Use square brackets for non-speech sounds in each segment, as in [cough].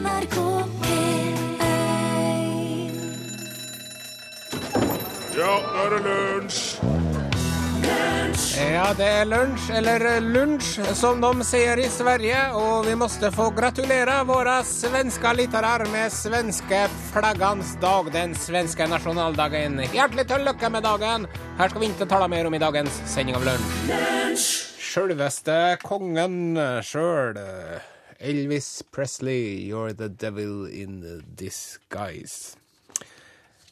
NRK P1 Ja, nå er det lunsj! Ja, det er lunsj, eller lunsj, som de sier i Sverige, og vi måste få gratulere våre svenske lyttere med svenske flaggans dag, den svenske nasjonaldagen. Hjertelig til lykke med dagen. Her skal vi ikke tale mer om i dagens sending av lunsj. Sjølveste kongen sjøl. Elvis Presley, you're the devil in disguise.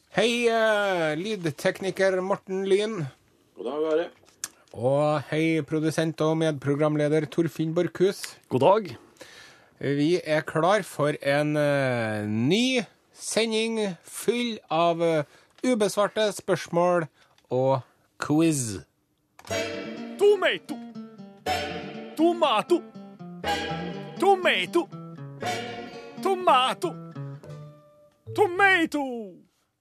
Hei, eh, lydtekniker Morten Lyn. God dag, Are. Og hei, produsent og medprogramleder Torfinn Borchhus. God dag. Vi er klar for en uh, ny sending full av uh, ubesvarte spørsmål og quiz. Tomato. Tomato. Tomato. Tomato. Tomato.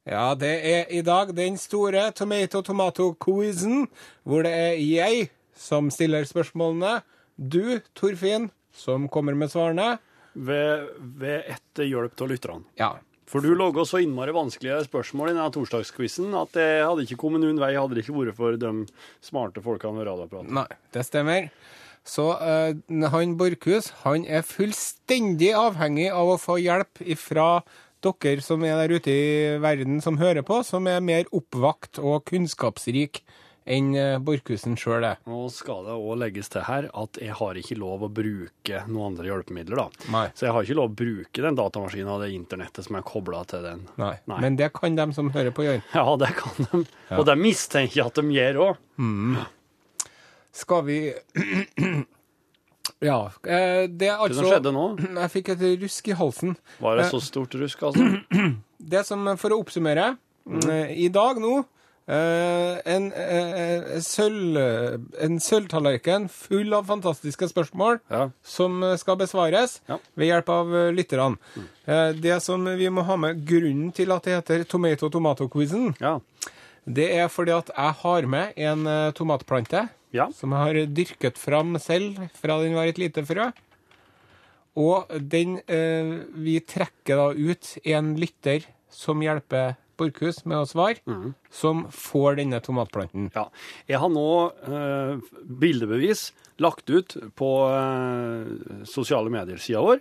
Ja, det er i dag den store tomato-tomato-quizen, hvor det er jeg som stiller spørsmålene, du, Torfinn, som kommer med svarene. Ved, ved etter hjelp av lytterne. Ja, For du laga så innmari vanskelige spørsmål i denne torsdagsquizen at det hadde ikke kommet noen vei hadde det ikke vært for de smarte folkene ved radioapparatet. Nei, det stemmer. Så uh, han Borchhus han er fullstendig avhengig av å få hjelp ifra dere som er der ute i verden som hører på, som er mer oppvakt og kunnskapsrik enn eh, Borchhusen sjøl er. Nå skal det òg legges til her at jeg har ikke lov å bruke noen andre hjelpemidler. da. Nei. Så jeg har ikke lov å bruke den datamaskinen og det internettet som er kobla til den. Nei. Nei. Men det kan de som hører på, gjøre. Ja, det kan de. Og det mistenker jeg at de gjør òg. Skal vi [clears throat] Ja. eh, Det er altså som skjedde nå? [clears throat] Jeg fikk et rusk i halsen. Var det så stort rusk, altså? [clears throat] Det som, for å oppsummere, mm. i dag nå eh, en, eh, sølv, en sølvtallerken full av fantastiske spørsmål Ja. som skal besvares Ja. ved hjelp av eh, lytterne. Mm. Det som vi må ha med grunnen til at det heter Tomato-tomato-quizen, Ja. det er fordi at jeg har med en eh, tomatplante Ja. som jeg har dyrket fram selv fra den var et lite frø. Og den eh, Vi trekker da ut en lytter som hjelper Borchhus med å svare, som får denne tomatplanten. ja. Jeg har nå eh, bildebevis lagt ut på eh, sosiale medier-sida vår.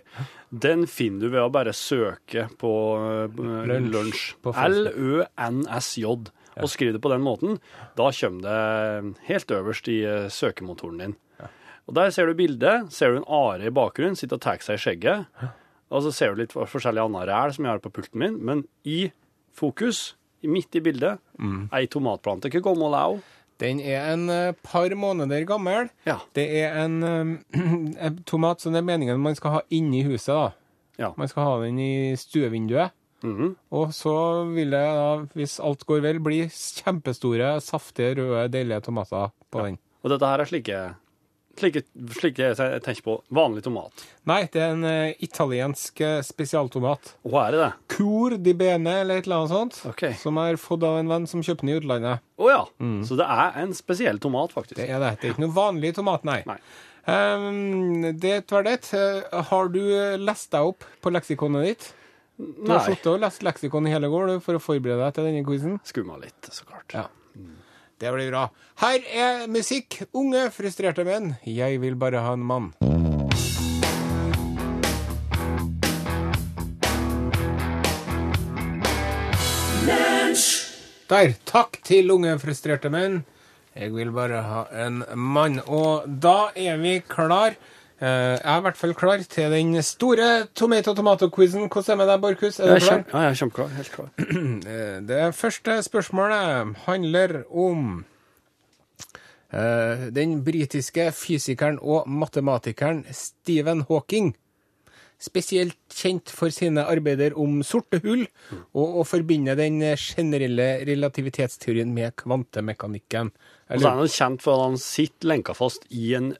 Den finner du ved å bare søke på eh, lunsj. L-Ø-N-S-J. Og skriver det på den måten. Da kommer det helt øverst i eh, søkemotoren din. Og Der ser du bildet. Ser du en are i bakgrunnen, sitter og tar seg i skjegget. Og så ser du litt forskjellig annet ræl som jeg har på pulten min. Men i fokus, midt i bildet, ei tomatplante. Ikke gammel er hun. Den er en eh, par måneder gammel. Ja. Det er en, eh, [clears throat] en tomat som det er meningen man skal ha inni huset. da. Ja. Man skal ha den i stuevinduet. Mhm. Og så vil det, da, hvis alt går vel, bli kjempestore, saftige, røde, deilige tomater på den. Og dette her er slike, slike, slike jeg tenker på vanlig tomat. Nei, det er en uh, italiensk eh, spesialtomat. Hva er det det? Cur di bene, eller et eller annet sånt. Okay. Som er fått av en venn som kjøpte den i utlandet. Å ja. Så det er en spesiell tomat, faktisk. Det er det. Det er ikke noe vanlig tomat, nei. Nei. Um, det er det. Eh, Har du lest deg opp på leksikonet ditt? Du har sittet og lest leksikon i hele går for å forberede deg til denne quizen. Skumma litt, så klart. Ja. Det blir bra. Her er musikk. Unge, frustrerte menn. Jeg vil bare ha en mann. Der. Takk til unge, frustrerte menn. Jeg vil bare ha en mann. Og da er vi klar. Eh, Jeg er i hvert fall klar til den store tomato-tomato-quizen. Hvordan er det med deg, Borchhus? Er du klar? ja, jeg er kjempeklar. Helt klar. [clears throat] Eh, Det første spørsmålet handler om eh, den britiske fysikeren og matematikeren Stephen Hawking. Spesielt kjent for sine arbeider om sorte hull, og å forbinde den generelle relativitetsteorien med kvantemekanikken. Og så er han kjent for at han sitter lenka fast i en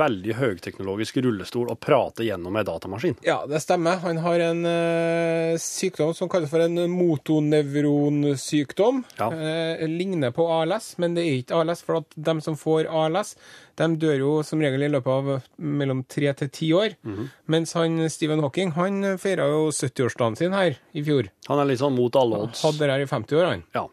veldig høyteknologisk rullestol og prater gjennom ei datamaskin. Ja, det stemmer. Han har en eh, sykdom som kalles for en motonevronsykdom. Ja. Eh, ligner på ALS, men det er ikke ALS, for at de som får ALS, de dør jo som regel i løpet av mellom tre til ti år. Mens han Stephen Hawking han feira jo 70-årsdagen sin her i fjor. Han er litt sånn mot alle odds. Hadde det her i 50 år, han. Ja.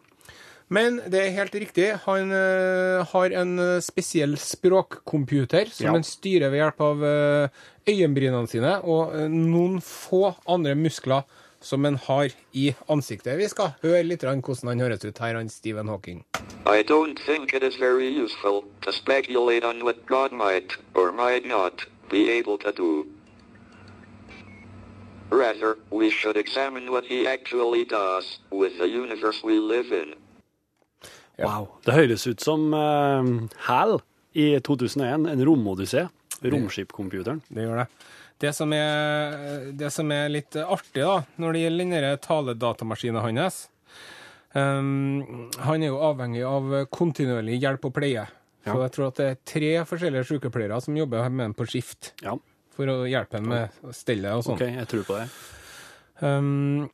Men det er helt riktig. Han eh, har en eh, spesiell språkcomputer som Ja. han styrer ved hjelp av eh, øyenbrynene sine og noen få andre muskler som han har i ansiktet. Vi skal høre litt hvordan han høres ut her, han Stephen Hawking. I don't think it is very useful to speculate on what God might or might not be able to do. Rather, we should examine what he actually does with the universe we live in. Wow. Det høres ut som uh, HAL i 2001, en romodyssé. Romskipcomputeren. Det gjør det. Det som er, det som er litt artig da, når det gjelder denne taledatamaskinen hans um, Han er jo avhengig av kontinuerlig hjelp og pleie. Så jeg tror at det er tre forskjellige sykepleiere som jobber med ham på skift Ja, for å hjelpe ham med stellet og sånn. OK, jeg tror på det. Um,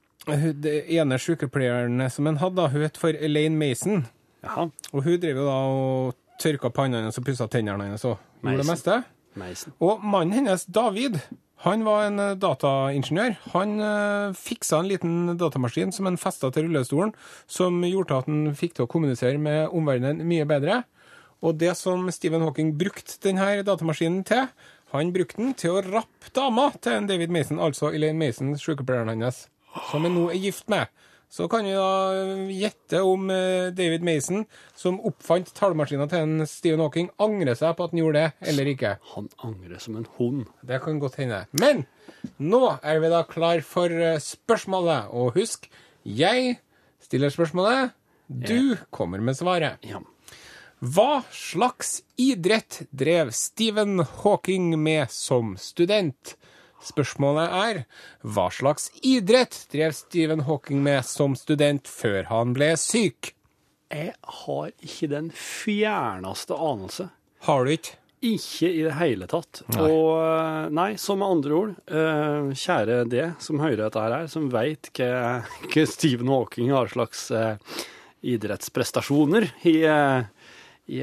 det ene sykepleieren som han hadde, da, hun het for Elaine Mason. Jaha. Og hun drev jo da og tørka panna hennes og pussa tennene hennes og gjorde det meste. Meisen. Og mannen hennes, David, han var en eh, dataingeniør. Han uh, fiksa en liten datamaskin som han festa til rullestolen, som gjorde at han fikk til å kommunisere med omverdenen mye bedre. Og det som Stephen Hawking brukte denne datamaskinen til, han brukte den til å rappe dama til en David Mason, altså Elaine Mason, sykepleieren hans, som han nå er gift med. Så kan vi da gjette om eh, David Mason, som oppfant tallmaskinen til en Stephen Hawking, angrer seg på at han gjorde det, eller ikke. Han angrer som en hund. Det kan godt hende. Men nå er vi da klar for eh, spørsmålet. Og husk, jeg stiller spørsmålet, du kommer med svaret. Ja. Hva slags idrett drev Stephen Hawking med som student? Spørsmålet er hva slags idrett drev Stephen Hawking med som student før han ble syk? Jeg har ikke den fjerneste anelse. Har du ikke? Ikke i det hele tatt. Og eh, nei, som med andre ord, eh, kjære det som hører dette her, som veit hva, [laughs] hva Stephen Hawking har slags eh, idrettsprestasjoner i, i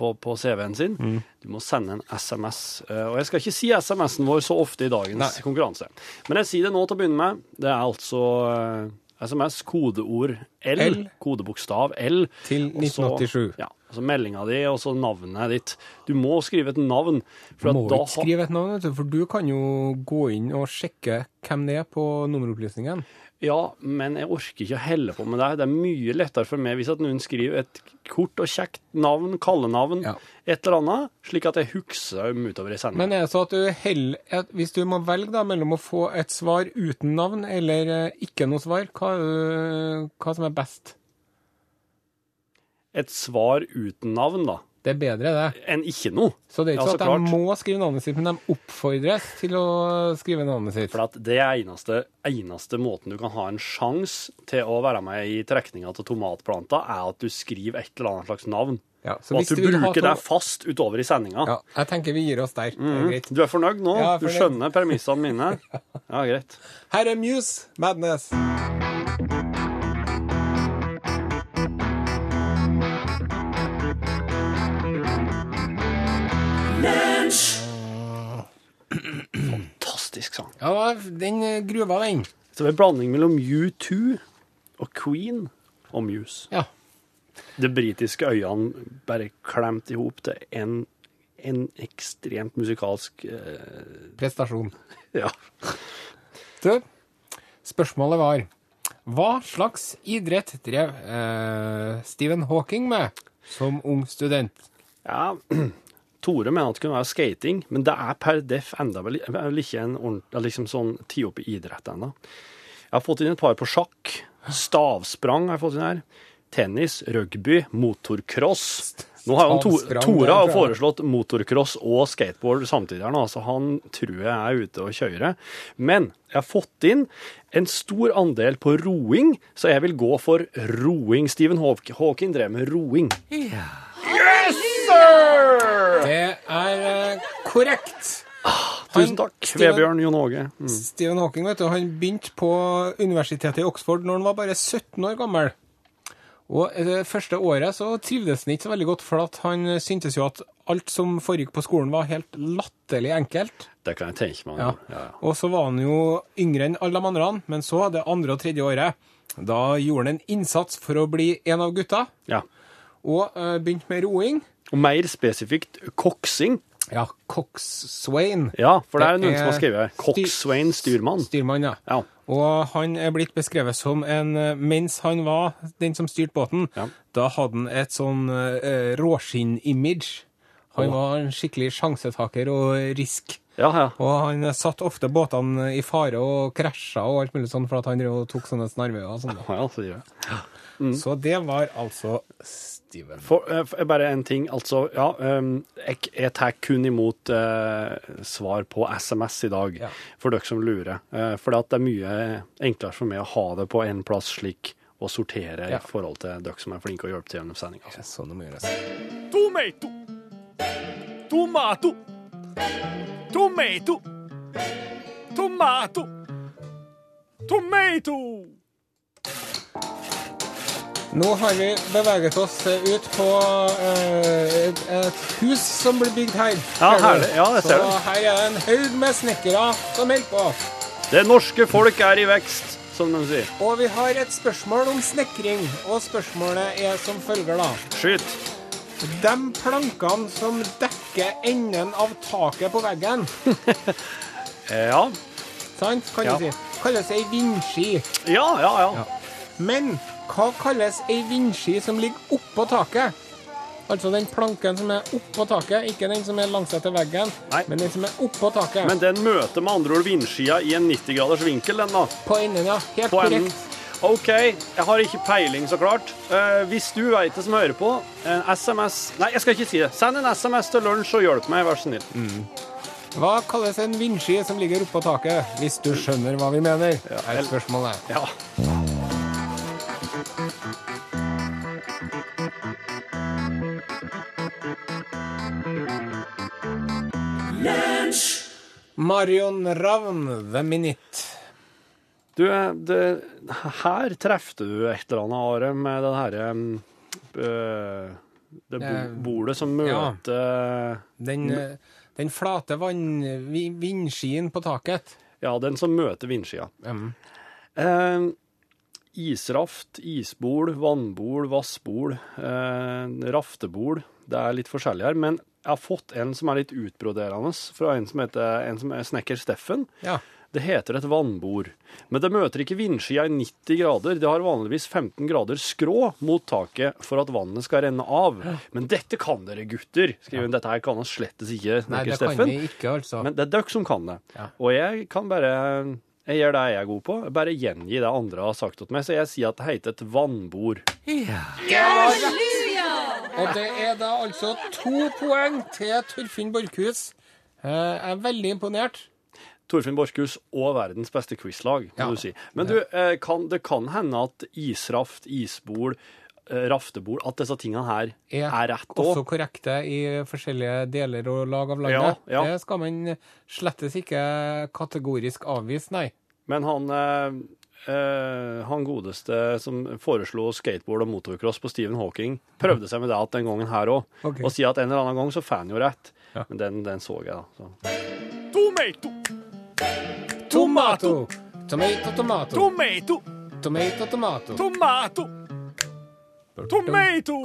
på, på CV-en sin. Du må sende en SMS. Eh, Og jeg skal ikke si SMS-en vår så ofte i dagens Nei. konkurranse. Men jeg sier det nå til å begynne med. Det er altså eh, SMS, kodeord L, L. kodebokstav L. Til og så- 1987. Ja, altså meldinga di, og så navnet ditt. Du må skrive et navn. For Du at må ikke skrive et navn, for du kan jo gå inn og sjekke hvem det er på nummeropplysningen. Ja, men jeg orker ikke å helle på med det. Det er mye lettere for meg hvis at noen skriver et kort og kjekt navn, kallenavn, Ja. et eller annet, slik at jeg husker dem utover i sendinga. Men er det så at du heller hvis du må velge da mellom å få et svar uten navn eller eh, ikke noe svar, hva, er hva som er best? Et svar uten navn, da, Det er bedre, det. enn ikke noe. Så det er ikke Ja, så så at de må skrive navnet sitt, men de oppfordres til å skrive navnet sitt. For at det er eneste, eneste måten du kan ha en sjanse til å være med i trekninga til tomatplanta, er at du skriver et eller annet slags navn. Ja, så Og at du bruker deg det fast utover i sendinga. Ja, jeg tenker vi gir oss der. Det er. Du er fornøyd nå? Ja, er Du skjønner premissene mine? [laughs] Ja, greit. Her er Muse Madness. Fantastisk sang. Ja, den eh, gruva, den. Så det er en blanding mellom U2 og Queen og Muse. Ja. De britiske øyene bare klemt i hop til en, en ekstremt musikalsk eh, Prestasjon. [laughs] Ja. Du, spørsmålet var Hva slags idrett drev eh, Stephen Hawking med som ung student? ja. [clears throat] Tore mener at det kunne være skating, men det er per def enda vel, vel ikke en ordentlig liksom sånn ti opp i idrett ennå. Jeg har fått inn et par på sjakk. Stavsprang har jeg fått inn her. Tennis, rugby, motorcross. Nå har jo han to, Stavsprang, har foreslått motorcross og skateboard samtidig her nå, så han tror jeg er ute og kjører. Men jeg har fått inn en stor andel på roing, så jeg vil gå for roing. Stephen Hawking drev med roing. Det er korrekt. korrekt. Tusen takk, Vebjørn Jon Åge. Mm. Stephen Hawking vet du, han begynte på universitetet i Oxford når han var bare 17 år gammel. Og det første året så trivdes han ikke så veldig godt, for at han syntes jo at alt som foregikk på skolen var helt latterlig enkelt. Det kan jeg tenke meg. Ja. Ja, ja. Og så var han jo yngre enn alle de andre, men så, det andre og tredje året, da gjorde han en innsats for å bli en av gutta, ja. og eh, begynte med roing. Og mer spesifikt koksing. Ja, Coxswain. Ja, for det er Det noen som har skrevet Coxswain styrmann. Styrmann, ja. Ja. Og han er blitt beskrevet som en eh, Mens han var den som styrte båten, Ja. da hadde han et sånn uh, råskinn-image. Han var en skikkelig sjansetaker og risk. Ja, ja. Og han satte ofte båtene i fare og krasja og alt mulig sånn for at han tok sånne snarveier og sånn. Ja, ja sier jeg. Så det var altså Steven. For, eh, for, bare en ting, altså. Ja, um, jeg, jeg tar kun imot eh, svar på SMS i dag, Ja. for dere som lurer. Uh, for det er mye enklere for meg å ha det på én plass slik, og sortere Ja. i forhold til dere som er flinke å hjelpe til gjennom sendinga. Sånn det må gjøres. Tomato. Tomato. Tomato. Tomato. Tomato. Nå har vi beveget oss ut på eh, et, et hus som blir bygd her. Ja, herlig. Ja, det ser du. Så her er det en haug med snekkere som holder på. Det norske folk er i vekst, som de sier. Og vi har et spørsmål om snekring, og spørsmålet er som følger, da. Skyt. De plankene som dekker enden av taket på veggen, [laughs] Ja. sant, kan Ja. du si, kalles ei vindski. Ja, ja, ja. Men hva kalles ei vindski som ligger oppå taket? Altså den planken som er oppå taket, ikke den som er langsetter veggen, Nei. men den som er oppå taket. Men den møter med andre ord vindskia i en 90-graders vinkel, den da. På enden, ja. Helt På enden. korrekt. OK, jeg har ikke peiling, så klart. Uh, hvis du vet det som hører på, en SMS Nei, jeg skal ikke si det. Send en SMS til lunsj og hjelp meg, vær så snill. Hva kalles en vindski som ligger oppå taket? Hvis du skjønner hva vi mener, er spørsmålet. Ja. Marion Ravn, The Minute. Du, eh, det, her trefte du et eller annet, Are, med den herre øh, Det Eh, bordet som ja. møter Den, eh, den flate vann, vindskien på taket. Ja, den som møter vindskia. Mm. Eh, israft, isbol, vannbol, vassbol, eh, raftebol. Det er litt forskjellig her. Men jeg har fått en som er litt utbroderende, fra en som heter en som er snekker Steffen. Ja. Det heter et vannbord. Men det møter ikke vindskia i 90 grader. Det har vanligvis 15 grader skrå mot taket for at vannet skal renne av. Men dette kan dere, gutter. Skriver hun. Dette her kan han slettes ikke, Nei, snekker det kan vi ikke, altså. Men det er dere som kan det. Ja. Og jeg kan bare Jeg gjør det jeg er god på. Bare gjengi det andre har sagt til meg. Så jeg sier at det heter et vannbord. Og det er da altså to poeng til Torfinn Borchhus. Eh, Jeg er veldig imponert. Torfinn Borchhus og verdens beste quizlag, må Ja. du si. Men du, eh, kan, det kan hende at israft, isbol, eh, raftebol, at disse tingene her Er er rett Også korrekte i forskjellige deler og lag av landet. Ja, ja. Det skal man slettes ikke kategorisk avvise, nei. Men han eh, eh, han godeste som foreslo skateboard og motocross på Stephen Hawking, prøvde seg med det at den gangen her òg. Okay. Og si at en eller annen gang så får han jo rett. Ja. Men den, den så jeg, da. Så. Tomato. Tomato! Tomato, tomato. Tomato. Tomato, tomato. Tomato. Tomato.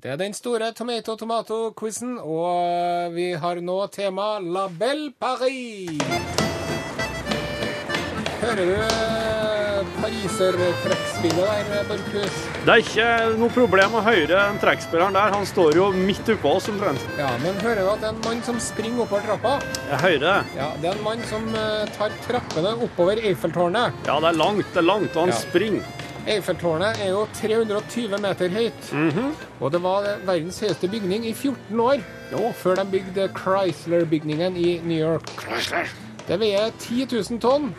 Det er den store tomato-tomato-quizen, og vi har nå tema La Belle Paris. Hører du eh, parisertrekkspillet der, Borchhus? Det er ikke noe problem å høre den trekkspilleren der. Han står jo midt oppå oss omtrent. Ja, men hører du at det er en mann som springer oppover trappa? Jeg hører det. Ja, det er en mann som eh, tar trappene oppover Eiffeltårnet. Ja, det er langt, det er langt, og han Ja. springer. Eiffeltårnet er jo 320 meter høyt. Og det var verdens høyeste bygning i 14 år før de bygde Chrysler-bygningen i New York. Det veier 10 000 tonn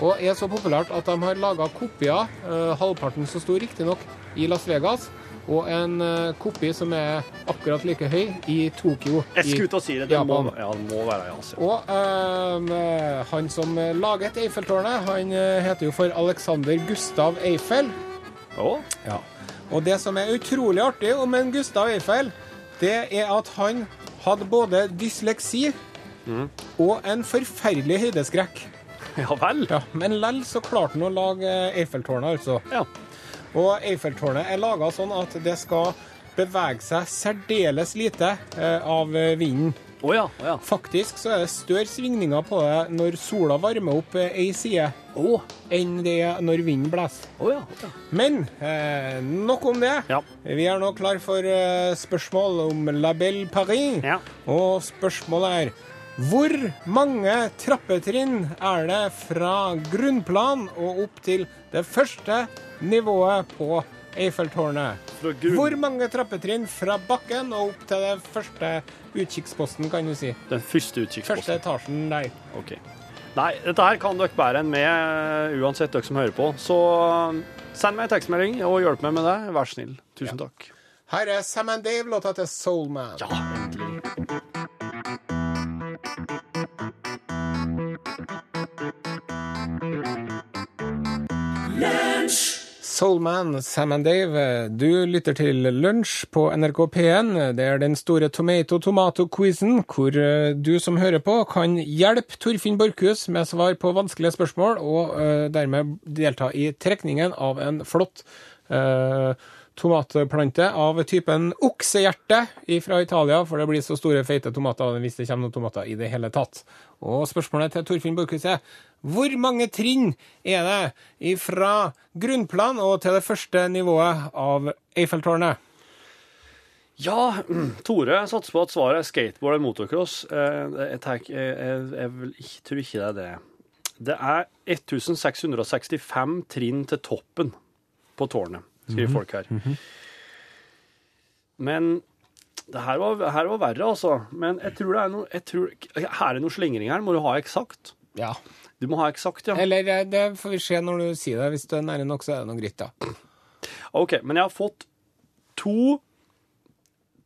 og er så populært at de har laga kopier, eh, halvparten så stor riktignok, i Las Vegas. Og en eh, kopi som er akkurat like høy i Tokyo. Jeg skulle til å si det. Det må, ja, det må være i Asia. Og eh, han som laget Eiffeltårnet, han eh, heter jo for Alexander Gustav Eiffel. Å, Og det som er utrolig artig om en Gustav Eiffel, det er at han hadde både dysleksi og en forferdelig høydeskrekk. [laughs] ja vel. Ja, men lell så klarte han å lage Eiffeltårnet, altså. Ja. Og Eiffeltårnet er laga sånn at det skal bevege seg særdeles lite eh, av eh, vinden. Oh ja. oh ja. Faktisk så er det større svingninger på det når sola varmer opp eh, ei side, oh. enn det er når vinden blåser. ja. Men eh, nok om det. Ja. Vi er nå klar for eh, spørsmål om La Belle Paris. Ja. Og spørsmålet er hvor mange trappetrinn er det fra grunnplan og opp til det første nivået på Eiffeltårnet? Hvor mange trappetrinn fra bakken og opp til det første utkikksposten, kan du si? Den første utkikksposten? Første etasjen der. Ok. Nei, dette her kan dere bedre enn meg, uansett dere som hører på. Så um, send meg en tekstmelding og hjelp meg med det. Vær snill. Tusen takk. Her er Sam and Dave, låta til Soulman. Ja, endelig. Soulman, Sam and Dave, du lytter til Lunsj på NRK P1. Det er den store tomato-tomato-quizen, hvor eh, du som hører på, kan hjelpe Torfinn Borchhus med svar på vanskelige spørsmål, og uh, dermed delta i trekningen av en flott eh, tomatplante av typen oksehjerte fra Italia, for det blir så store, feite tomater hvis det kommer noen tomater i det hele tatt. Og spørsmålet til Torfinn Borchhus er hvor mange trinn er det fra grunnplan og til det første nivået av Eiffeltårnet? Ja, [clears throat] Tore satser på at svaret er skateboard eller motocross. Eh, Jeg, tek- jeg, jeg, jeg tror ikke det er det. Det er 1665 trinn til toppen på tårnet, skriver folk her. Men det her var, her var verre, altså. Men jeg tror det er noe tror, Her er det noe slingring her. Må du ha eksakt? Ja. Du må ha eksakt, ja. Eller eh, det får vi se når du sier det. Hvis du er nære nok, så er det noe greit, da. OK, men jeg har fått to,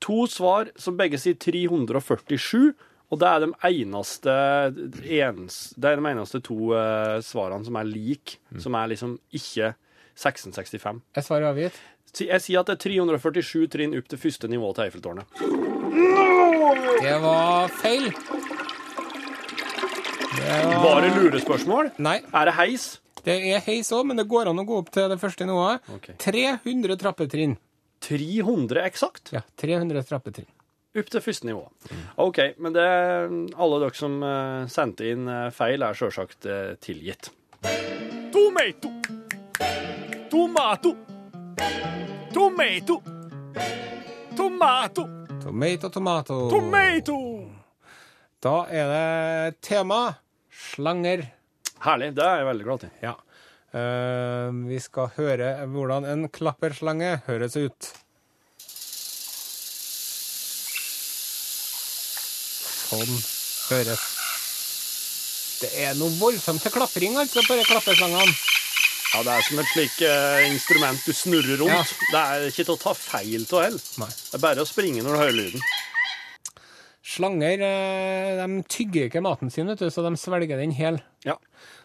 to svar som begge sier 347. Og det er de eneste, ens, det er de eneste to uh, svarene som er lik, som er liksom ikke 1665. Er svaret avgitt? Jeg sier at det er 347 trinn opp til første nivå til Eiffeltårnet. Det var feil. Det var Var det lurespørsmål? Nei, Er det heis? det er heis òg, men det går an å gå opp til det første nivået. Okay. 300 trappetrinn. 300 eksakt? Ja, 300 trappetrinn. Opp til første nivå. OK, men det, alle dere som eh, sendte inn eh, feil, er sjølsagt eh, tilgitt. Tomato. Tomato. Tomato. Tomato. Tomato, tomato. Tomato. Da er det tema slanger. Herlig. Det er jeg veldig glad til. Ja. Uh, vi skal høre hvordan en klapperslange høres ut. Sånn høres. Det er noe voldsomt til klapring, altså, på de klapperslangene. Ja, det er som et slik eh, instrument du snurrer rundt. Ja. Det er ikke til å ta feil av heller. Det er bare å springe når du hører lyden. Slanger eh, de tygger ikke maten sin, vet du, så de svelger den hel. Ja.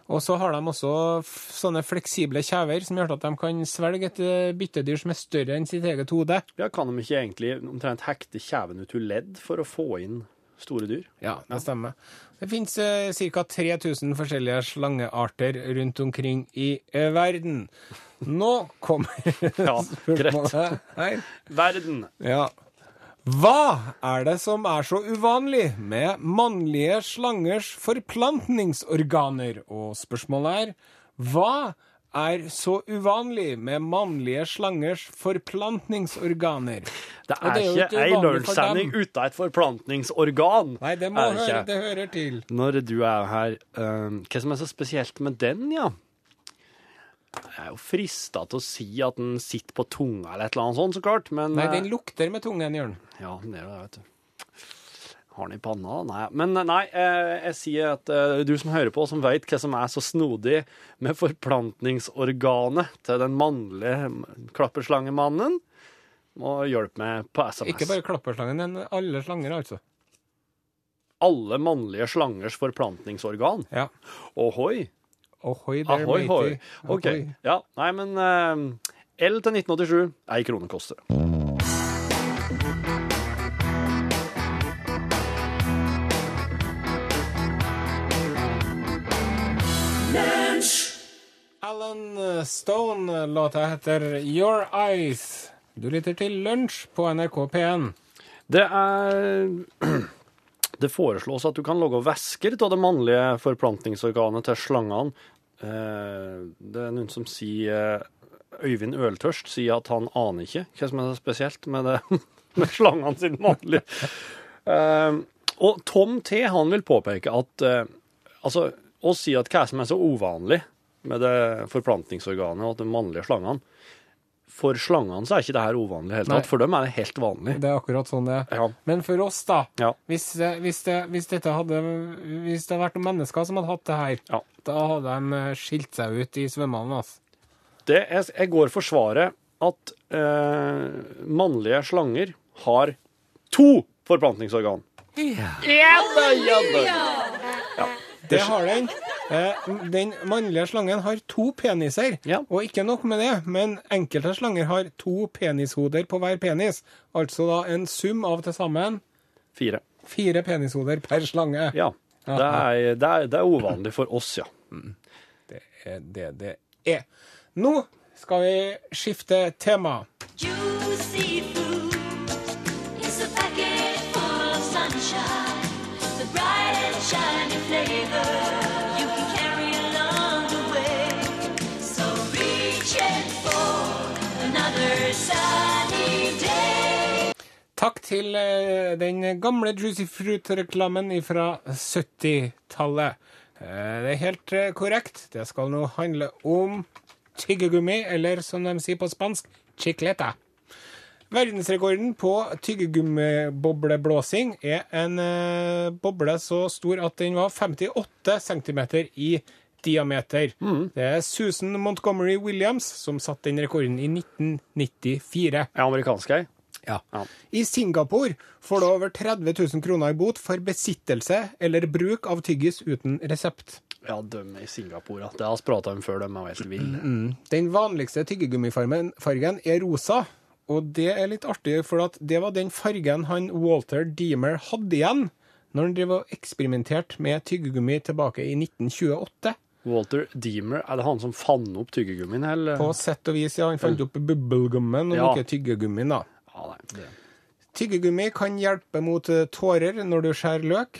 Og så har de også sånne fleksible kjever som gjør at de kan svelge et eh, byttedyr som er større enn sitt eget hode. Ja, kan de ikke egentlig omtrent hekte kjeven ut til ledd for å få inn store dyr? Ja, det stemmer. Det finnes eh, ca. 3000 forskjellige slangearter rundt omkring i eh, verden. Nå kommer [laughs] Ja, greit. her. Verden. Ja. Hva er det som er så uvanlig med mannlige slangers forplantningsorganer? Og spørsmålet er hva er så uvanlig med mannlige slangers forplantningsorganer? Det er, det er ikke ei lunsjsending uten et forplantningsorgan. Nei, det må høre, det hører til. Når du er her, uh, hva som er så spesielt med den, ja? Jeg er jo frista til å si at den sitter på tunga eller et eller annet sånt, så klart, men Nei, eh, den lukter med tungen, Jørn. Ja, det er det, vet du. Har den i panna? Nei. Men nei, eh, jeg sier at eh, du som hører på, som veit hva som er så snodig med forplantningsorganet til den mannlige klapperslangemannen, må hjelpe meg på SMS. Ikke bare klapperslangen, men alle slanger, altså. Alle mannlige slangers forplantningsorgan. Ja. Ohoi. Ohoi det er hoi. OK. Ja, nei, men eh, L til 1987, ei krone koster det. Alan Stone, låta heter Your Eyes. Du lytter til Lunsj på NRK P1. Det er [clears throat] Det foreslås at du kan lage væsker av det mannlige forplantningsorganet til slangene. Eh, Det er noen som sier Øyvind Øltørst sier at han aner ikke hva som er spesielt med, det, [laughs] med slangene sine mannlige. Eh, Og Tom T. han vil påpeke at eh, altså, å si at hva som er så uvanlig med det forplantningsorganet og de mannlige slangene For slangene så er ikke det her uvanlig i det hele tatt. For dem er det helt vanlig. Det er akkurat sånn det er. Ja. Men for oss, da. Ja. Hvis, det- hvis, det, hvis dette hadde Hvis det hadde vært noen mennesker som hadde hatt det her, Ja. da hadde de eh, skilt seg ut i svømmene. Altså. Det er, jeg går for svaret at eh, mannlige slanger har to forplantningsorgan. Ja da, ja da. Det har den. Eh, den mannlige slangen har to peniser. Ja. Og ikke nok med det, men enkelte slanger har to penishoder på hver penis. Altså da en sum av til sammen Fire. fire penishoder per slange. Ja. Det er, det, er, det er uvanlig for oss, ja. Det er det det er. Nå skal vi skifte tema. Juicy Takk til eh, den gamle Juicy Fruit-reklamen fra 70-tallet. Eh, det er helt eh, korrekt. Det skal nå handle om tyggegummi, eller som de sier på spansk, chicleta. Verdensrekorden på tyggegummiboblblåsing er en boble så stor at den var 58 cm i diameter. Det er Susan Montgomery Williams som satte den rekorden i 1994. Er amerikansk ei? Ja. Ja. I Singapore får du over 30 000 kroner i bot for besittelse eller bruk av tyggis uten resept. Ja, de i Singapore. ja. Det har vi prata om før, de er helt ville. Den vanligste tyggegummifargen er rosa, og det er litt artig, for at det var den fargen han Walter Deemer hadde igjen når han drev og eksperimenterte med tyggegummi tilbake i 1928. Walter Deemer, er det han som fant opp tyggegummien, eller? På sett og vis, ja. Han fant opp bubbelgummen, og Ja. ikke tyggegummien, da. Ja, nei, det. Tyggegummi kan hjelpe mot eh, tårer når du skjærer løk.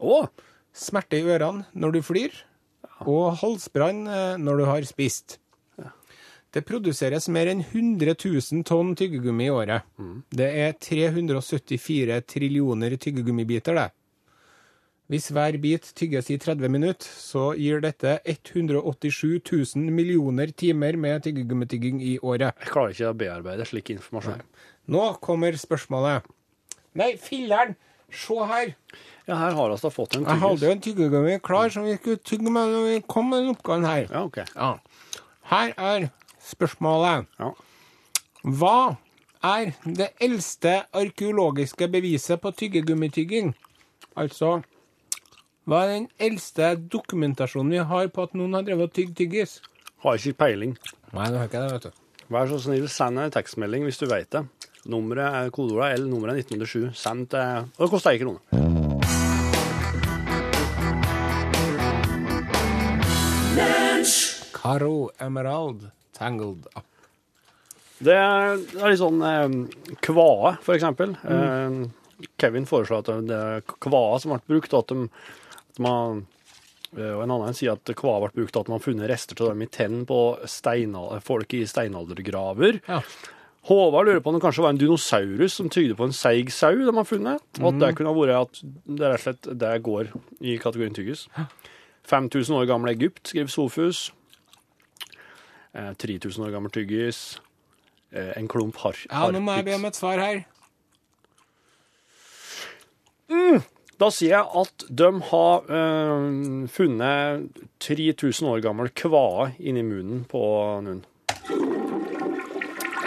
Å! smerte i ørene når du flyr, og halsbrann eh, når du har spist. Det produseres mer enn 100 000 tonn tyggegummi i året. Det er 374 trillioner tyggegummibiter, det. Hvis hver bit tygges i 30 minutter, så gir dette 187 000 millioner timer med tyggegummitygging i året. Jeg klarer ikke å bearbeide slik informasjon. Nå kommer spørsmålet. Nei, filler'n! Se her! Ja, her har vi da fått en Jeg hadde tyggis. jo en tyggegummi klar som vi skulle tygge med når vi kom med den oppgaven her. Ja, OK. Ja. Her er spørsmålet. Ja. Hva er det eldste arkeologiske beviset på tyggegummitygging? Altså, hva er den eldste dokumentasjonen vi har på at noen har drevet og tygd tyggis? Har ikke peiling. Nei, det har ikke det, vet du. Vær så snill, send en tekstmelding hvis du vet det. Nummeret er kodeordet L, nummeret er 1907. Send til Og det koster ei krone. Caro Emerald Tangled Up. Det er, det er litt sånn eh, kvae, for eksempel. Eh, Kevin foreslår at det er kvae som ble brukt, at, de, man eh, og en annen sier at hva ble brukt at man har funnet rester av dem i tenn på steinal folk i steinaldergraver. Ja. Håvard lurer på om det kanskje var en dinosaurus som tygde på en seig sau de har funnet. Og at det kunne ha vært at det rett og slett det går i kategorien tyggis. 5000 år gamle Egypt, skriver Sofus. eh, 3000 år gammel tyggis, eh, en klump har Ja, nå må jeg be om et svar her. Da sier jeg at de har øh, funnet 3000 år gammel kvae inni munnen på noen.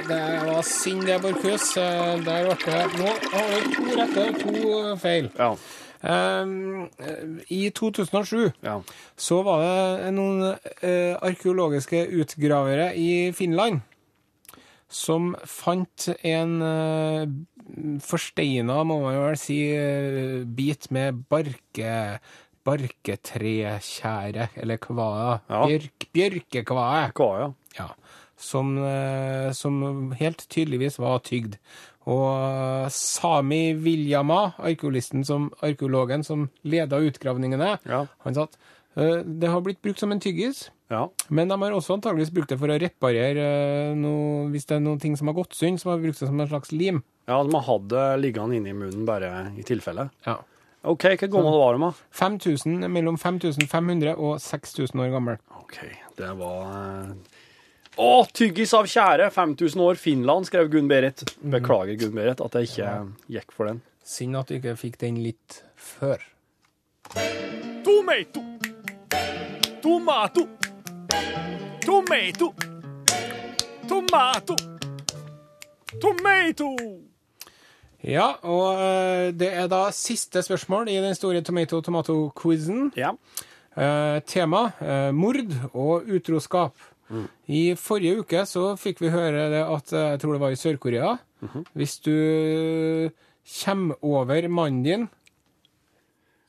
Det var synd det, Borchhus. Eh, Der ble det Nå har du to rette og to feil. Ja. Um, I 2007 ja. så var det noen uh, arkeologiske utgravere i Finland som fant en uh, forsteina, må man vel si, eh, bit med barke, barketrekjære, eller kvae. Ja. Bjørk, bjørkekvae. Kvae, ja. Ja, som, eh, som helt tydeligvis var tygd. Og Sami Viljama, arkeolisten som, arkeologen som leda utgravningene, Ja. han sa at eh, det har blitt brukt som en tyggis, ja. men de har også antageligvis brukt det for å reparere eh, noe, hvis det er noen ting som har gått synd, som har brukt det som en slags lim. Ja, de har hatt det liggende inni munnen bare i tilfelle. Ja. OK, hva gammel var de, da? 5000, mellom 5500 og 6000 år gammel. OK, det var eh, Å, tyggis av tjære! 5000 år, Finland, skrev Gunn Berit. Beklager, Gunn Berit, at jeg ikke gikk for den. Synd at du ikke fikk den litt før. Tomato. Tomato. Tomato. Tomato. Tomato. Ja, og eh, det er da siste spørsmål i den store tomato-tomato-quizen. Ja. Eh, tema eh, mord og utroskap. I forrige uke så fikk vi høre det at jeg tror det var i Sør-Korea Hvis du kommer over mannen din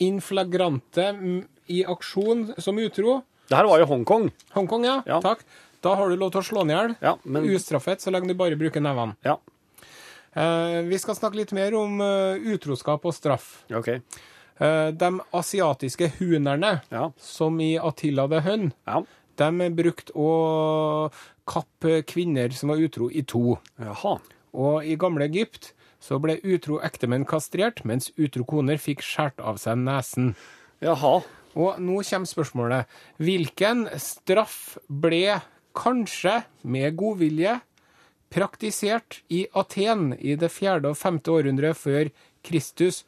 in flagrante mm, i aksjon som utro Det her var jo Hongkong. Hongkong, ja. Ja. Takk. Da har du lov til å slå han i hjel. Ja, men Ustraffet så lenge du bare bruker nevene. Ja, Eh, vi skal snakke litt mer om uh, utroskap og straff. OK. Eh, de asiatiske hunerne, Ja. som i Attila the Hun, Ja. de brukte å kappe kvinner som var utro, i to. Jaha. Og i gamle Egypt så ble utro ektemenn kastrert, mens utro koner fikk skåret av seg nesen. Jaha. Og nå kommer spørsmålet. Hvilken straff ble kanskje, med god vilje, praktisert i Aten i det fjerde og femte århundre før Kristus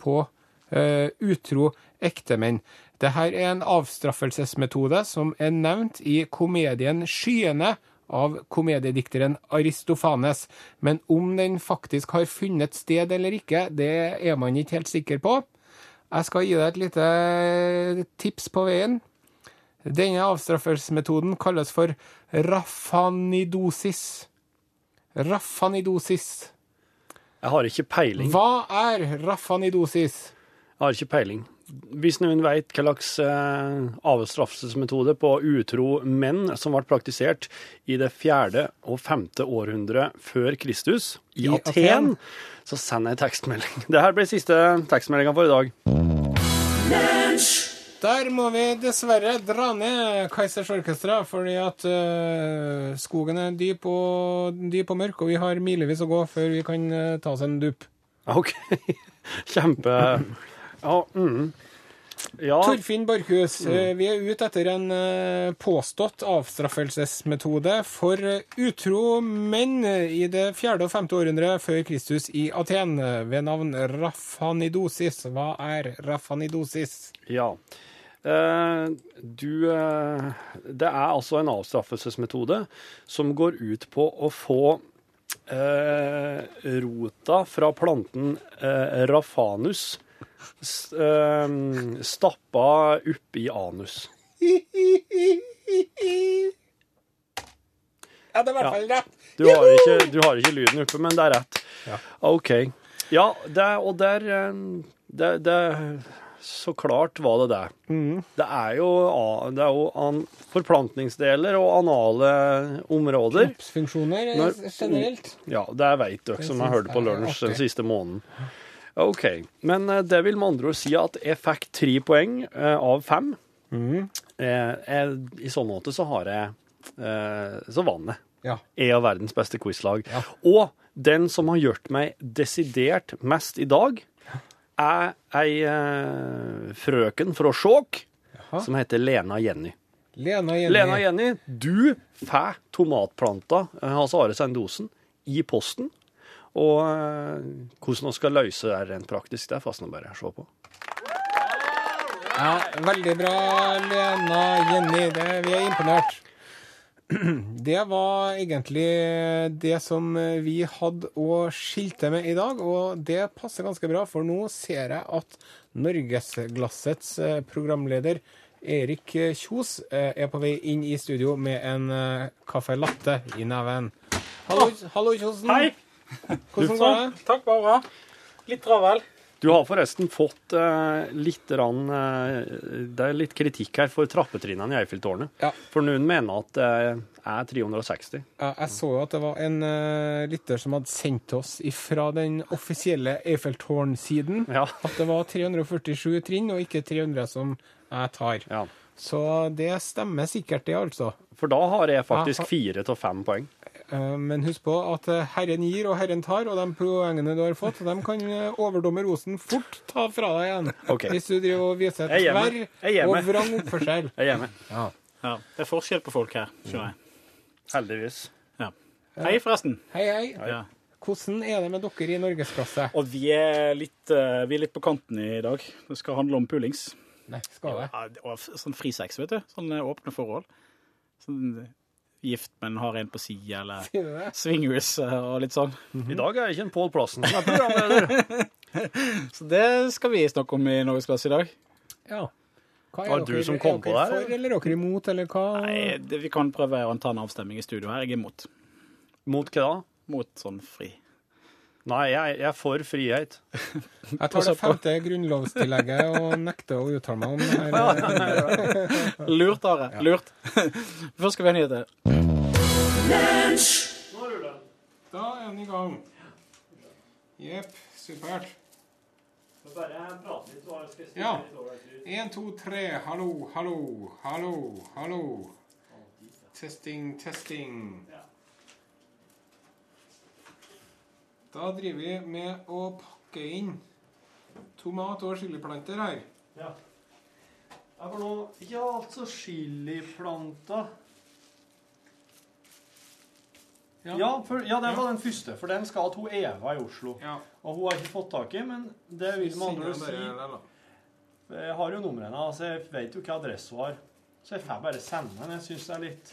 på uh, utro ektemenn? Dette er en avstraffelsesmetode som er nevnt i komedien Skyene av komediedikteren Aristofanes. Men om den faktisk har funnet sted eller ikke, det er man ikke helt sikker på. Jeg skal gi deg et lite tips på veien. Denne avstraffelsesmetoden kalles for raffanidosis. Raffanidosis. Jeg har ikke peiling. Hva er raffanidosis? Jeg har ikke peiling. Hvis noen vet hva slags eh, avstraffelsesmetode på utro menn som ble praktisert i det fjerde og femte århundre før Kristus, i, I Aten, Aten. Så send ei tekstmelding. Det her blir siste tekstmeldinga for i dag. Der må vi dessverre dra ned Kaizers Orkestra, fordi at uh, skogen er dyp og, dyp og mørk, og vi har milevis å gå før vi kan uh, ta oss en dupp. OK. [laughs] Kjempe Ja. Mm. Ja. Torfinn Borchhus, øh, vi er ute etter en øh, påstått avstraffelsesmetode for øh, utro menn i det fjerde og femte århundre før Kristus i Aten, ved navn raffanidosis. Hva er raffanidosis? Ja. Eh, du eh, Det er altså en avstraffelsesmetode som går ut på å få eh, rota fra planten eh, rafanus opp stappa oppi anus. Ja, det er i hvert fall rett. Du har, ikke, du har ikke lyden oppe, men det er rett. OK. Ja, det, og der eh, det, det Så klart var det det. Det er jo, det er jo an, forplantningsdeler og anale områder. Kroppsfunksjoner generelt. Ja, det veit dere som har hørt på lunsj den siste måneden. OK. Men eh, det vil med andre ord si at jeg fikk tre poeng eh, av fem. Mm. Eh, jeg, I sånn måte så har jeg eh, Så vant jeg. Ja. er av verdens beste quizlag. Ja. Og den som har gjort meg desidert mest i dag, er ei frøken fra Skjåk som heter Lena Jenny. Lena Jenny. Lena Jenny, du får tomatplanter altså Are Sendosen i posten. Og eh, hvordan vi skal løse det rent praktisk, det får vi bare se på. Ja, veldig bra, Lena Jenny. Det, vi er imponert. [clears throat] Det var egentlig det som vi hadde å skilte med i dag, og det passer ganske bra, for nå ser jeg at Norgesglassets eh, programleder Erik Kjos eh, er på vei inn i studio med en caffè latte i neven. Hallo, hallo Kjosen. Hei. Hvordan går det? Takk, bare bra. Litt travel. Du har forresten fått eh, litt, rann, eh, det er litt kritikk her for trappetrinnene i Eiffeltårnet. Ja. For noen mener at det er 360. Ja, jeg så jo at det var en uh, lytter som hadde sendt oss ifra den offisielle Eiffeltårn-siden Ja. at det var 347 trinn, og ikke 300 som jeg tar. Ja. Så det stemmer sikkert, det, altså. For da har jeg faktisk fire til fem poeng. Eh, Men husk på at eh, Herren gir og Herren tar, og de poengene du har fått, de kan eh, overdommer Osen fort ta fra deg igjen. Okay. Hvis du driver og viser et tverr og vrang oppførsel. [laughs] Jeg er med. Ja. Ja, det er forskjell på folk her, skjønner jeg. Heldigvis. Ja. Hei, forresten. Hei, hei. Ja. Hvordan er det med dere i norgesklasse? Og vi er, litt, vi er litt på kanten i dag. Det skal handle om pulings. Nei, skal det? Ja, og sånn frisex, vet du. Sånn åpne forhold. Sånn gift, men har en på sida, eller swingers og litt sånn. I dag er jeg ikke en Pål Plassen som er programleder. [laughs] Så det skal vi snakke om i Norgesklasse i dag. Ja. Hva er, er dere, du som kom er på dere det for, eller er dere imot, eller hva? Nei, det, vi kan prøve å ta en avstemning i studio her. Jeg er imot. Mot hva da? Mot sånn fri. Nei, jeg, jeg er for frihet. [laughs] Jeg tar det femte grunnlovstillegget og nekter å uttale meg om det her. [laughs] Lurt, Are. Lurt. [laughs] Først skal vi ha nyheter. Da er den i gang. Jepp, supert. Ja. Én, to, tre. Hallo, hallo, hallo, hallo. Testing, testing. Da driver vi med å pakke inn tomat- og chiliplanter her. Ja. Jeg får nå Ja, altså chiliplanter. Ja, for, ja, det var den første, for den skal til Eva i Oslo. Ja. Og hun har ikke fått tak i, men det vil med andre ord si Jeg har jo numrene, altså jeg vet jo hva adresse hun har. Så jeg får bare sende den. Jeg syns det er litt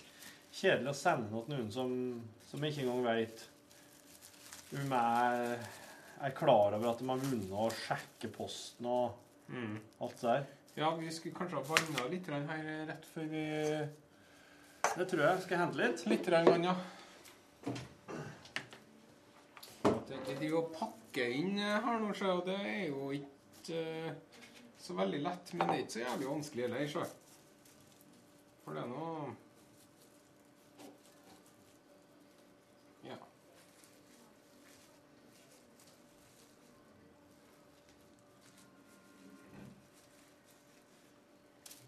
kjedelig å sende noe til noen som, som ikke engang vet om jeg er klar over at de har vunnet, og sjekker posten og Mm. alt det der. Ja, vi skulle kanskje ha vanna litt her rett før vi Det tror jeg. Skal jeg hente litt? Litt vann, ja. At jeg ikke driver og pakker inn her nå, så det er jo ikke eh, så veldig lett. Men det er ikke så jævlig vanskelig heller, sjø. For det er noe Ja.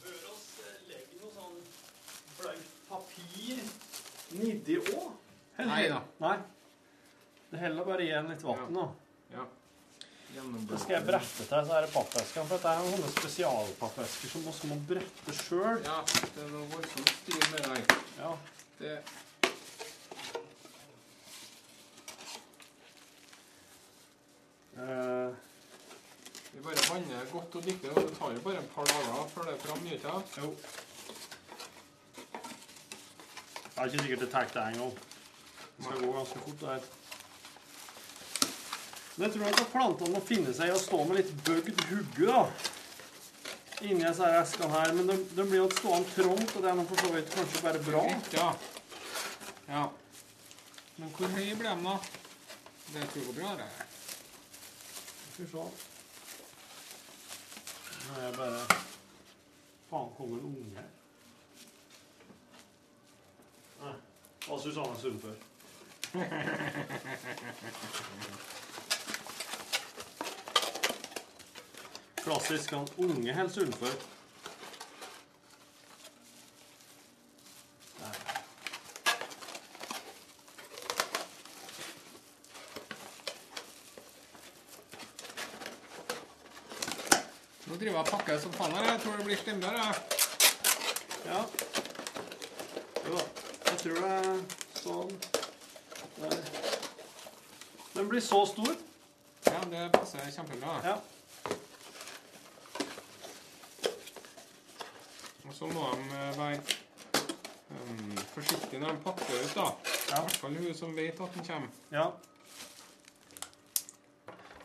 Bør oss legge noe sånn blankt papir nedi òg? Nei da. Nei. Det heller bare igjen litt vann nå. Ja. Det skal jeg brette til så det pappeskene, for dette er noen sånne spesialpappesker som også må brette sjøl. Ja, det er noe voldsomt styr med deg. Ja. Det Eh, Vi bare vanner godt og dykker. og det tar jo bare et par dager før det er fram nyheter. jo. Det er ikke sikkert det tar det en gang. Det skal gå ganske fort. det her. Men jeg tror nok at plantene må finne seg i å stå med litt bøgd hugge, da. Inni disse eskene her. Men de, de blir jo stående trangt, og det er for så vidt kanskje bare bra. Ja. ja. Men hvor høy ble de, da? Det tror jeg går bra, det. Skal vi se. Nå er jeg bare Faen, kommer en unge her? Nei. Var Susanne Sundfør. Klassisk han unge helst. Der. Nå driver jeg og pakker som faen her. Jeg tror det blir slemmere. Ja. Jo Ja. Jeg tror det er sånn Der. Den blir så stor. Ja, det passer kjempebra. Ja. Så må de eh, være um, forsiktige når de pakker ut, da. I hvert fall hun som vet at den kommer. ja.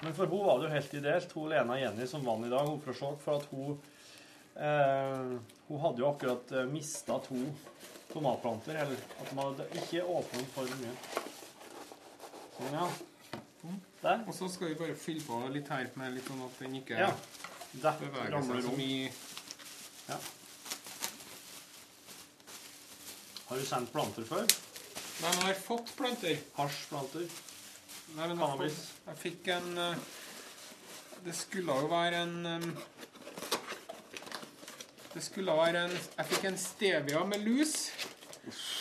Men for hun var det jo helt ideelt. Hun Lena Jenny som vant i dag, hun fra Skjåk, for at hun eh, Hun hadde jo akkurat eh, mista to tomatplanter. Eller at de hadde ikke åpnet for mye. Sånn, ja. Der. Og så skal vi bare fylle på litt her med litt sånn at den ikke Ja. Beveger seg så mye. Ja. Har du sendt planter før? Nei, men jeg har fått planter. Hasjplanter? Nei, men Cannabis. jeg fikk en eh, Det skulle jo være en Det skulle være en Jeg fikk en stevia med lus.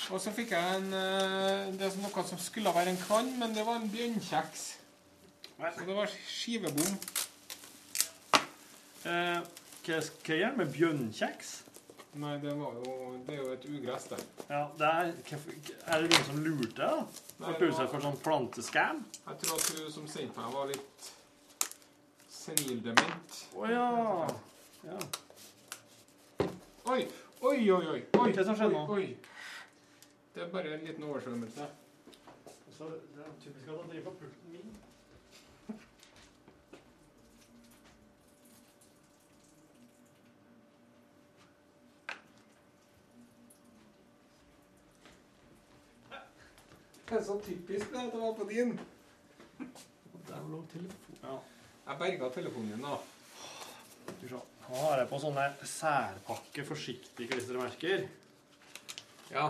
Og så fikk jeg en eh, Det er noe som skulle være en kvann, men det var en bjørnkjeks. Så det var skivebom. Eh, hva, gjør du med bjørnkjeks? Nei, det var jo Det er jo et ugress, det. Ja, det er, er det noen som lurte da? Ble det du utsatt for sånn planteskam? Jeg tror at hun som sendte meg, var litt senildement. Å ja. ja. Oi, oi, oi, oi. oi Hva som skjedde nå? Oi. Det er bare en liten oversvømmelse. Så det er typisk at han driver på pulten min. Det er så typisk det at det var på din. Der lå telefon. Ja. Jeg berga telefonen din, da. Nå har jeg på sånne særpakke forsiktige klistremerker. Ja,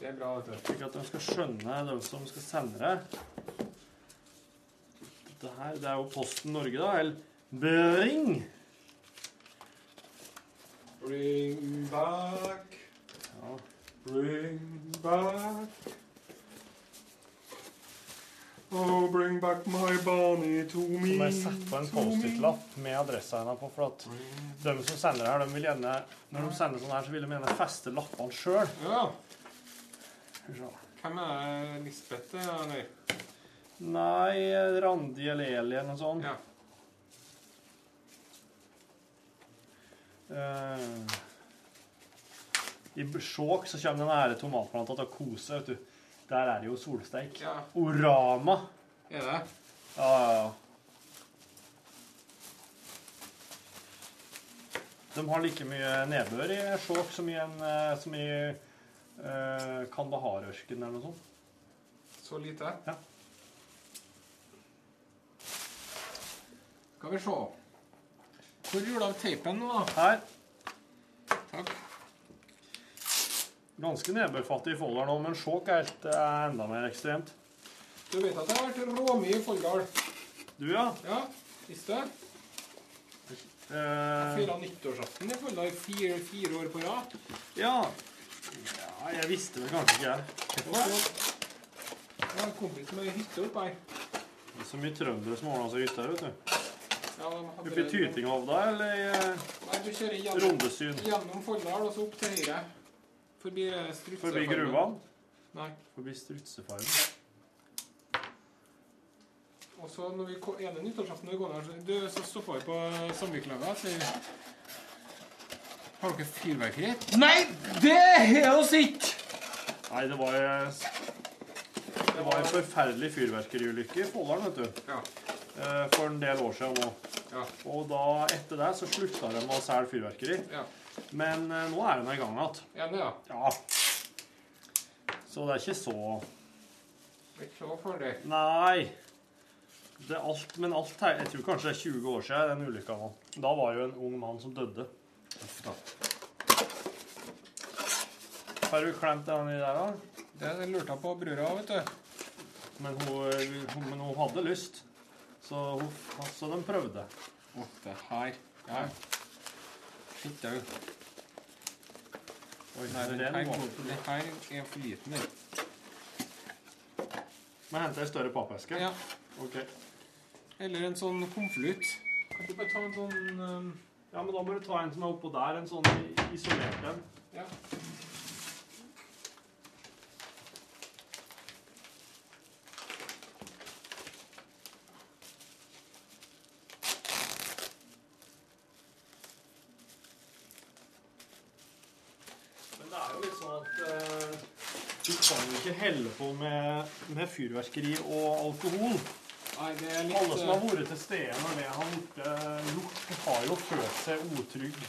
det er bra, vet du. Slik at de skal skjønne, de som skal sende det. Dette her, det er jo Posten Norge, da. Eller Bring. Bring back, Ja. bring back. Oh, bring back my Bonnie to me. Så må jeg sette på en. Post-It-lapp med adressa hennes på. For at de som sender her, de vil gjerne Når de sender sånn her, så vil de gjerne feste lappene sjøl. Ja. Hvem er? Lisbeth, eller? Nei, Randi eller Eli eller noe sånt. Ja. Uh, I Skjåk så kommer den ære tomatplanta til å kose, vet du. Der er det jo solsteik. ja. Orama. Er det? Ja, ja, ja. De har like mye nedbør i Skjåk som i, en, eh, som i uh, Kandahar-ørkenen eller noe sånt. Så lite? Ja. Skal vi se. Hvor gjorde av teipen nå, da? Her. Takk. Ganske nedbørfattig i Folldal nå, men Skjåk er helt, eh, enda mer ekstremt. Du vet at det har vært råmye i Folldal? Du, ja. Ja, visste du? Eh, Feira nyttårsaften i Folldal fire, fire år på rad. ja. ja. Jeg visste det kanskje ikke, jeg. Og så Jeg har en kompis med hytte oppe her. Det er så mye trøndere som ordner seg her, vet du. Ja, de hadde Oppe i Tytinghovda eller i eh, Nei, du kjører gjennom, Rondesyn? gjennom Folldal og så opp til høyre. Forbi eh, Strutsefarmen. Forbi gruvene? Nei. Forbi Strutsefarmen? Og så når vi ene nyttårsaften når vi går der, du, så stoppa vi på Sandviklaga og sier Har dere fyrverkeri? Nei, det har oss ikke! Nei, det var eh, Det var en forferdelig fyrverkeriulykke i Folldal, vet du. Ja. Eh, For en del år siden nå. Ja. Og da, etter det så slutta de å selge fyrverkeri. ja. Men eh, nå er den i gang igjen. Ja. Ja. Så det er ikke så Ikke så farlig. Nei. Det er alt, men alt her Jeg tror kanskje det er 20 år siden den ulykka var. Da var det jo en ung mann som døde. Har du klemt den i der, da? Det lurte jeg på brura, vet du. Men hun, hun, men hun hadde lyst. Så, hun, så de prøvde. Å, det her Ja. Shit, au. Oi, Nei, den er her, den her er for liten, den. Men hente ei større pappeske? Ja. Ok. Eller en sånn konvolutt. Kan du bare ta en sånn um, Ja, men da må du ta en som er oppå der. En sånn isolert en. Ja. litt sånn at eh, du kan jo på med, med fyrverkeri og alkohol. Nei, det litt Alle som har eh, vært til stede når det har blitt gjort, har jo følt seg utrygg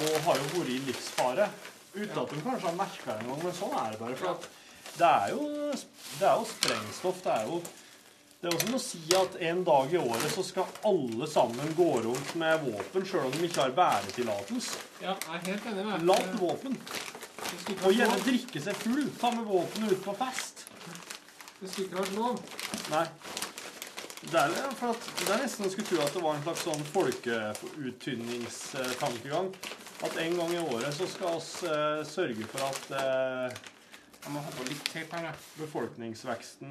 og har jo vært i livsfare. Uten at de kanskje har merka det engang, men sånn er det bare. For det er jo, det er jo sprengstoff. Det er jo, det er jo som å si at en dag i året så skal alle sammen gå rundt med våpen, sjøl om de ikke har bæretillatelse. Ja, jeg er helt enig med. Ladd våpen. Og gjerne drikke seg full. Ta med våpenet ut på fest. Det skulle ikke vært lov. Nei. Det er, for at, det er nesten å skulle tro at det var en slags sånn folkeuttynningstankegang. At en gang i året så skal oss eh, sørge for at eh, Jeg må ha på litt teip her, jeg. befolkningsveksten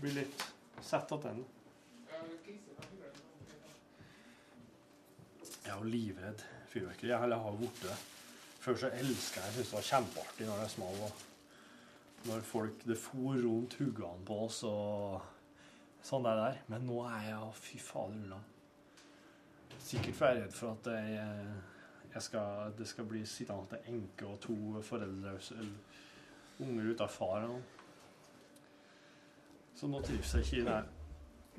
blir litt sett tilbake. Jeg er jo livredd fyrverkeri. Jeg har blitt det. Før så elska jeg, syntes det var kjempeartig når jeg smal. Og når folk det for rundt huggene på oss og sånn der. der. Men nå er jeg Fy fader ulla. Sikkert for jeg er redd for at jeg, jeg skal, det skal bli sittende til enke og to foreldreløse unger uten far. Og. Så nå trives jeg ikke i nær,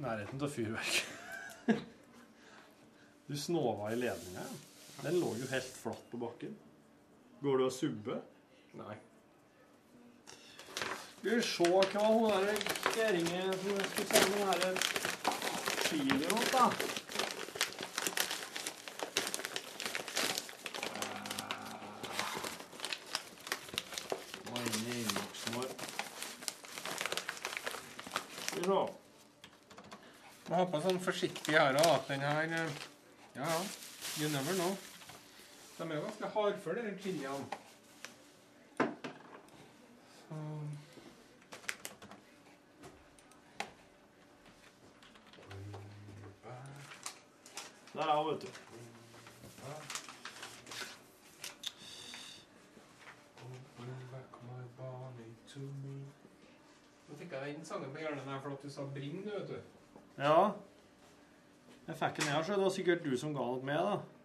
nærheten av fyrverk. [laughs] Du snova i ledninga. Den lå jo helt flatt på bakken. Går du og subber? Nei. Skal vi se hva hun der kjerringa som skulle sende den her chilien åt, da. Hva er inni innboksen vår? Skal vi. Må ha på sånn forsiktig her òg, at den her eh, Ja, ja. You never know. De er jo ganske hardføre, de chiliene. Så Der er hun, vet du. Nå fikk jeg den sangen på hjernen her for at du sa 'bring', du, vet du. Ja. Jeg fikk den her, så det var sikkert du som ga den med, da.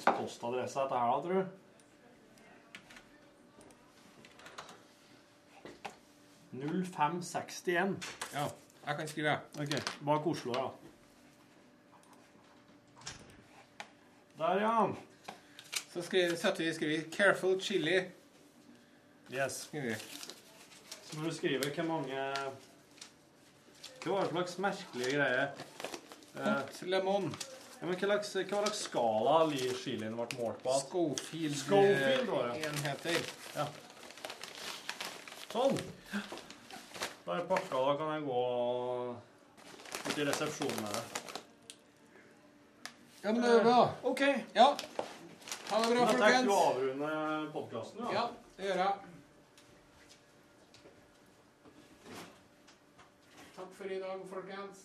Slags postadresse er dette her, da, tror du? «0561. Ja, jeg kan skrive. Ok, bak Oslo, ja. Der, ja. Så skriver, setter vi skriver 'careful chili'. Yes. Skriver vi. Så må du skrive hvor mange Hva var det slags merkelige greier? Eh, lemon. Ja, men hva slags, hva slags skala har chilien ble målt på? Schofield, Schofield var det. enheter. Ja. Sånn. Da er pakka, da kan jeg gå ut i resepsjonen med det. Ja, men det er bra. OK. Ja. Ha det bra, Da tar du folkens. avrunde podkasten, ja. Ja, det gjør jeg. Takk for i dag, folkens.